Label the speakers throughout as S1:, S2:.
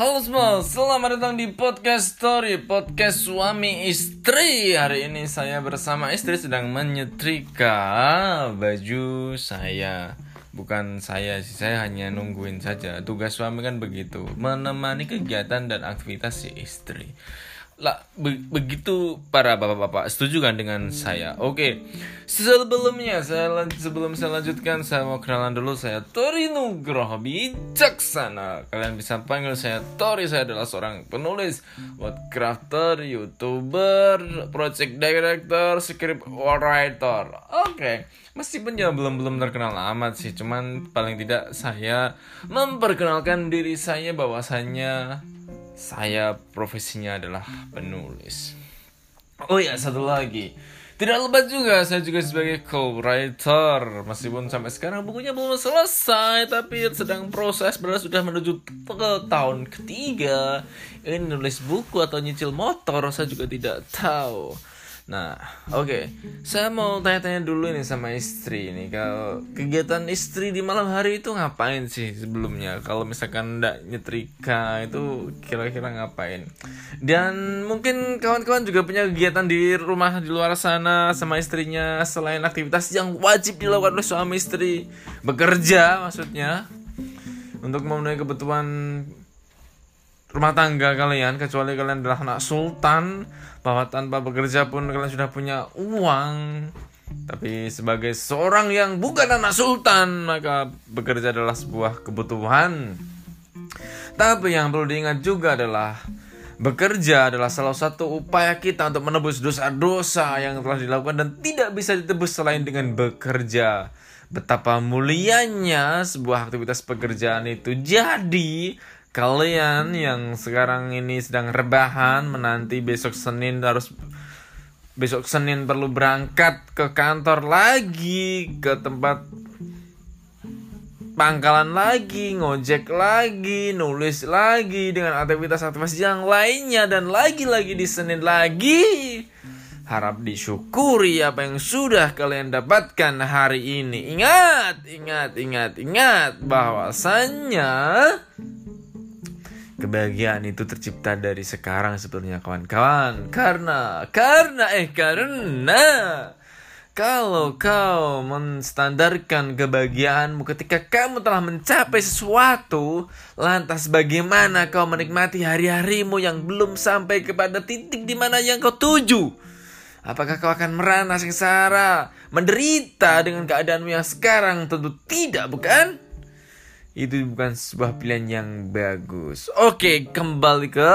S1: Halo semua, selamat datang di podcast story podcast suami istri. Hari ini saya bersama istri sedang menyetrika baju saya. Bukan saya sih, saya hanya nungguin saja. Tugas suami kan begitu, menemani kegiatan dan aktivitas si istri lah be begitu para bapak-bapak setuju kan dengan saya? Oke sebelumnya saya sebelum saya lanjutkan saya mau kenalan dulu saya Tori Nugroho bijaksana. Kalian bisa panggil saya Tori saya adalah seorang penulis crafter youtuber project director script writer. Oke meskipun ya belum belum terkenal amat sih cuman paling tidak saya memperkenalkan diri saya bahwasannya saya profesinya adalah penulis. Oh ya, satu lagi. Tidak lebat juga, saya juga sebagai co-writer. Meskipun sampai sekarang bukunya belum selesai, tapi sedang proses, berarti sudah menuju ke tahun ketiga. Ini nulis buku atau nyicil motor, saya juga tidak tahu. Nah, oke. Okay. Saya mau tanya-tanya dulu ini sama istri ini. Kalau kegiatan istri di malam hari itu ngapain sih sebelumnya? Kalau misalkan ndak nyetrika itu kira-kira ngapain? Dan mungkin kawan-kawan juga punya kegiatan di rumah di luar sana sama istrinya selain aktivitas yang wajib dilakukan oleh suami istri. Bekerja maksudnya untuk memenuhi kebutuhan rumah tangga kalian kecuali kalian adalah anak sultan bahwa tanpa bekerja pun kalian sudah punya uang tapi sebagai seorang yang bukan anak sultan maka bekerja adalah sebuah kebutuhan tapi yang perlu diingat juga adalah Bekerja adalah salah satu upaya kita untuk menebus dosa-dosa yang telah dilakukan dan tidak bisa ditebus selain dengan bekerja. Betapa mulianya sebuah aktivitas pekerjaan itu. Jadi, kalian yang sekarang ini sedang rebahan menanti besok Senin harus besok Senin perlu berangkat ke kantor lagi ke tempat pangkalan lagi, ngojek lagi, nulis lagi dengan aktivitas-aktivitas yang lainnya dan lagi-lagi di Senin lagi. Harap disyukuri apa yang sudah kalian dapatkan hari ini. Ingat, ingat, ingat, ingat bahwasannya Kebahagiaan itu tercipta dari sekarang sebenarnya kawan-kawan. Karena, karena, eh karena kalau kau menstandarkan kebahagiaanmu ketika kamu telah mencapai sesuatu, lantas bagaimana kau menikmati hari-harimu yang belum sampai kepada titik di mana yang kau tuju? Apakah kau akan merana sengsara, menderita dengan keadaanmu yang sekarang? Tentu tidak, bukan? Itu bukan sebuah pilihan yang bagus. Oke, kembali ke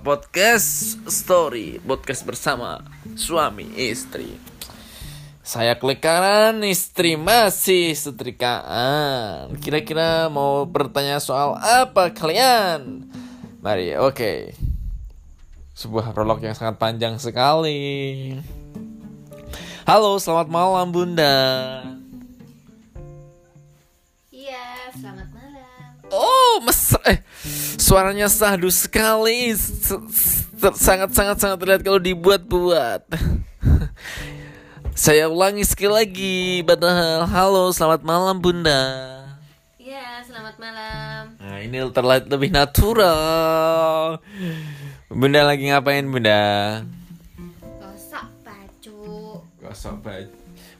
S1: podcast story, podcast bersama suami istri. Saya klik kanan, istri masih setrikaan. Kira-kira mau bertanya soal apa kalian? Mari, oke. Sebuah prolog yang sangat panjang sekali. Halo, selamat malam Bunda. Oh, mesra. Eh, suaranya sahdu sekali. Sangat sangat sangat terlihat kalau dibuat-buat. Saya ulangi sekali lagi. Padahal, halo, selamat malam Bunda.
S2: Iya, selamat malam.
S1: Nah, ini terlihat lebih natural. Bunda lagi ngapain, Bunda?
S2: Gosok baju.
S1: Gosok baju.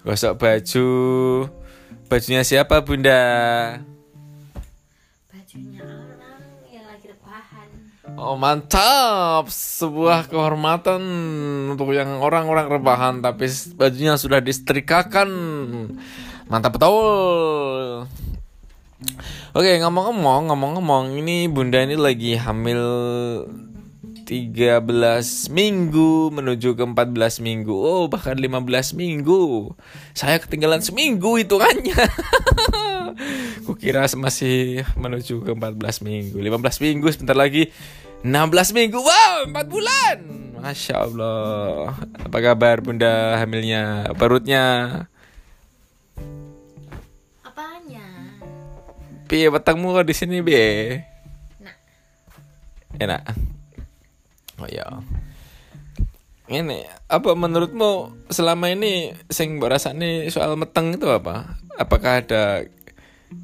S1: Gosok baju. Bajunya siapa, Bunda? Oh mantap, sebuah kehormatan untuk yang orang-orang rebahan tapi bajunya sudah disetrikakan. Mantap betul. Oke ngomong-ngomong, ngomong-ngomong ini bunda ini lagi hamil 13 minggu menuju ke 14 minggu. Oh, bahkan 15 minggu. Saya ketinggalan seminggu itu hitungannya. Kukira masih menuju ke 14 minggu. 15 minggu sebentar lagi 16 minggu. Wow 4 bulan. Masya Allah. Apa kabar bunda hamilnya? Perutnya?
S2: Apanya?
S1: Piye batangmu di sini be
S2: Enak.
S1: Enak Oh ya ini apa menurutmu selama ini sing nih soal meteng itu apa? Apakah ada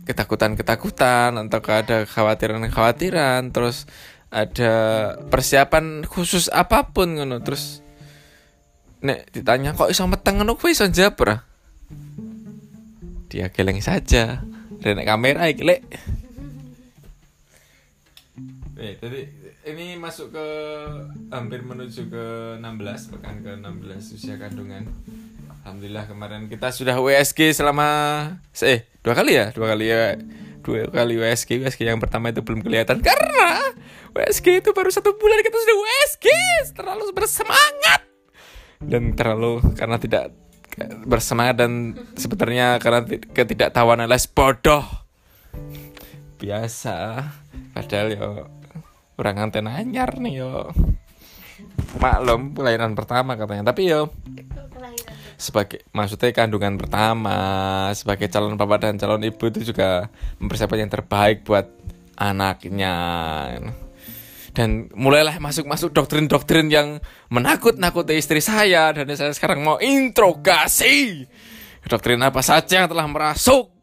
S1: ketakutan-ketakutan atau ada kekhawatiran-kekhawatiran terus ada persiapan khusus apa pun ngono terus nek ditanya kok iso meteng ngono kuwi iso jawab ora? Dia geleng saja. Dan nek kamera iki lek. Eh, tadi ini masuk ke hampir menuju ke 16 pekan ke 16 usia kandungan. Alhamdulillah kemarin kita sudah WSG selama eh dua kali ya, dua kali ya dua kali WSG WSG yang pertama itu belum kelihatan karena WSG itu baru satu bulan kita sudah WSG terlalu bersemangat. Dan terlalu karena tidak bersemangat dan sebenarnya karena ketidaktahuan alias bodoh. Biasa. Padahal yo kurang anten anyar nih yo. Maklum pelayanan pertama katanya. Tapi yo sebagai maksudnya kandungan pertama sebagai calon bapak dan calon ibu itu juga mempersiapkan yang terbaik buat anaknya. Dan mulailah masuk-masuk doktrin-doktrin yang menakut-nakuti istri saya. Dan saya sekarang mau interogasi doktrin apa saja yang telah merasuk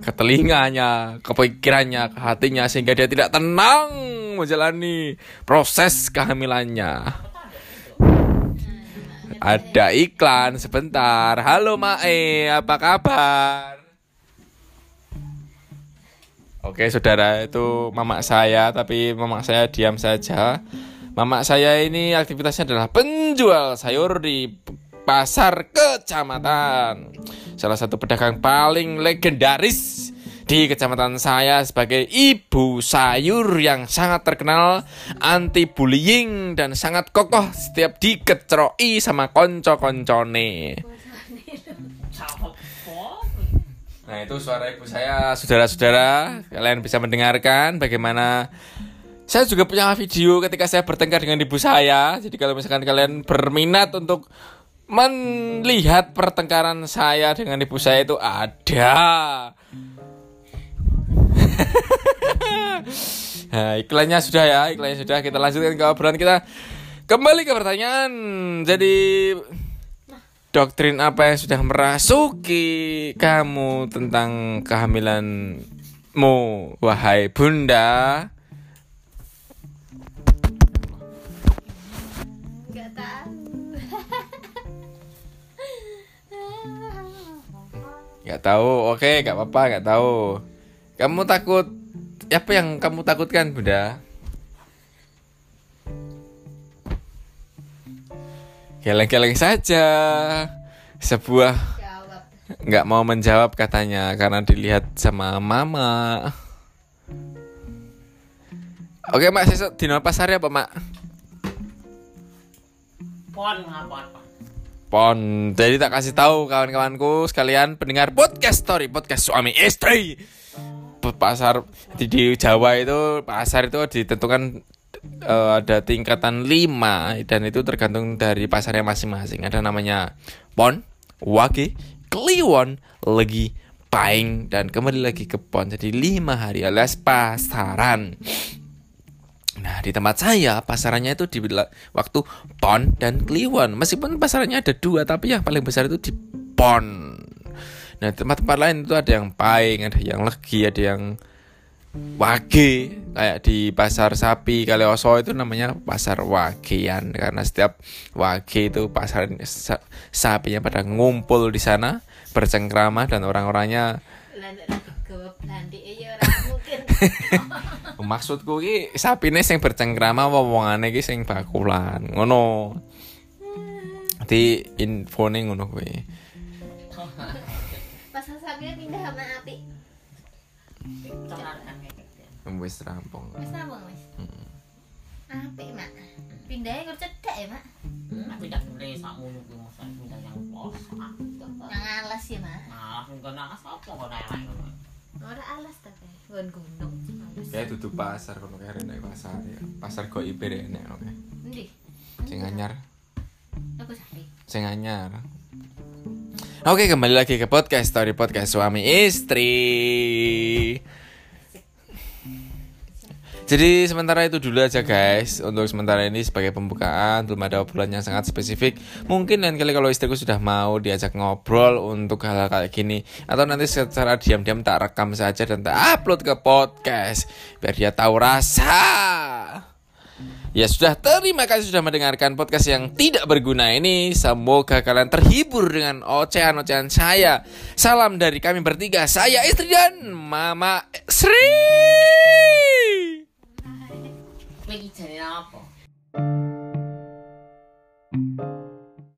S1: ke telinganya, ke pikirannya, ke hatinya sehingga dia tidak tenang menjalani proses kehamilannya. Ada iklan sebentar. Halo Mae, apa kabar? Oke, saudara, itu mamak saya, tapi mamak saya diam saja. Mamak saya ini aktivitasnya adalah penjual sayur di pasar kecamatan. Salah satu pedagang paling legendaris di kecamatan saya sebagai ibu sayur yang sangat terkenal anti bullying dan sangat kokoh setiap dikecroi sama konco-koncone. Nah itu suara ibu saya Saudara-saudara Kalian bisa mendengarkan Bagaimana Saya juga punya video ketika saya bertengkar dengan ibu saya Jadi kalau misalkan kalian berminat untuk Melihat pertengkaran saya dengan ibu saya itu ada. Nah iklannya sudah ya Iklannya sudah. Kita lanjutkan ke obrolan kita. Kembali ke pertanyaan. Jadi doktrin apa yang sudah merasuki kamu tentang kehamilanmu, wahai bunda? Gak tahu, oke, gak apa-apa, gak tahu. Kamu takut, apa yang kamu takutkan, bunda? Geleng-geleng saja. Sebuah nggak mau menjawab katanya karena dilihat sama mama. Oke mak, sesuk dino pasar ya apa mak?
S3: Pon ngapon.
S1: Pon, jadi tak kasih tahu kawan-kawanku sekalian pendengar podcast story podcast suami istri. Pasar di, di Jawa itu pasar itu ditentukan eh, ada tingkatan 5 dan itu tergantung dari pasarnya masing-masing. Ada namanya Pon, Wage, Kliwon, Legi, Paing dan kembali lagi ke Pon. Jadi 5 hari alias pasaran. Nah, di tempat saya pasarannya itu di waktu Pon dan Kliwon. Meskipun pasarannya ada dua, tapi yang paling besar itu di Pon. Nah, tempat-tempat lain itu ada yang Paing, ada yang Legi, ada yang Wage. Kayak di pasar sapi Kalioso itu namanya pasar Wagean karena setiap Wage itu pasar sa- sapinya pada ngumpul di sana bercengkrama dan orang-orangnya Maksudku ki sapine sing bercengkrama wong-wongane ki sing bakulan. Ngono. Di infone ngono kuwi.
S2: Pasar sapinya pindah sama api.
S1: Wis rampung.
S2: Wis nabung wis. Api mak. Pindahnya kur cedak ya mak.
S3: Tapi tak boleh sak ngono kuwi masa pindah yang pos.
S2: Yang alas ya mak.
S3: Nah, kena apa kok elek ngono.
S2: Ora alas tapi gon gunung. Alas.
S1: Kayak dudu pasar kono kae nek pasar ya. Pasar kok iber enek oke.
S2: Endi?
S1: Sing anyar,
S2: Aku sapi.
S1: sing anyar. Oke, kembali lagi ke podcast story podcast suami istri. Jadi sementara itu dulu aja guys Untuk sementara ini sebagai pembukaan Belum ada obrolan yang sangat spesifik Mungkin lain kali kalau istriku sudah mau diajak ngobrol Untuk hal-hal kayak gini Atau nanti secara diam-diam tak rekam saja Dan tak upload ke podcast Biar dia tahu rasa Ya sudah, terima kasih sudah mendengarkan podcast yang tidak berguna ini. Semoga kalian terhibur dengan ocehan-ocehan saya. Salam dari kami bertiga, saya istri dan Mama Sri. Mediterranean Apple.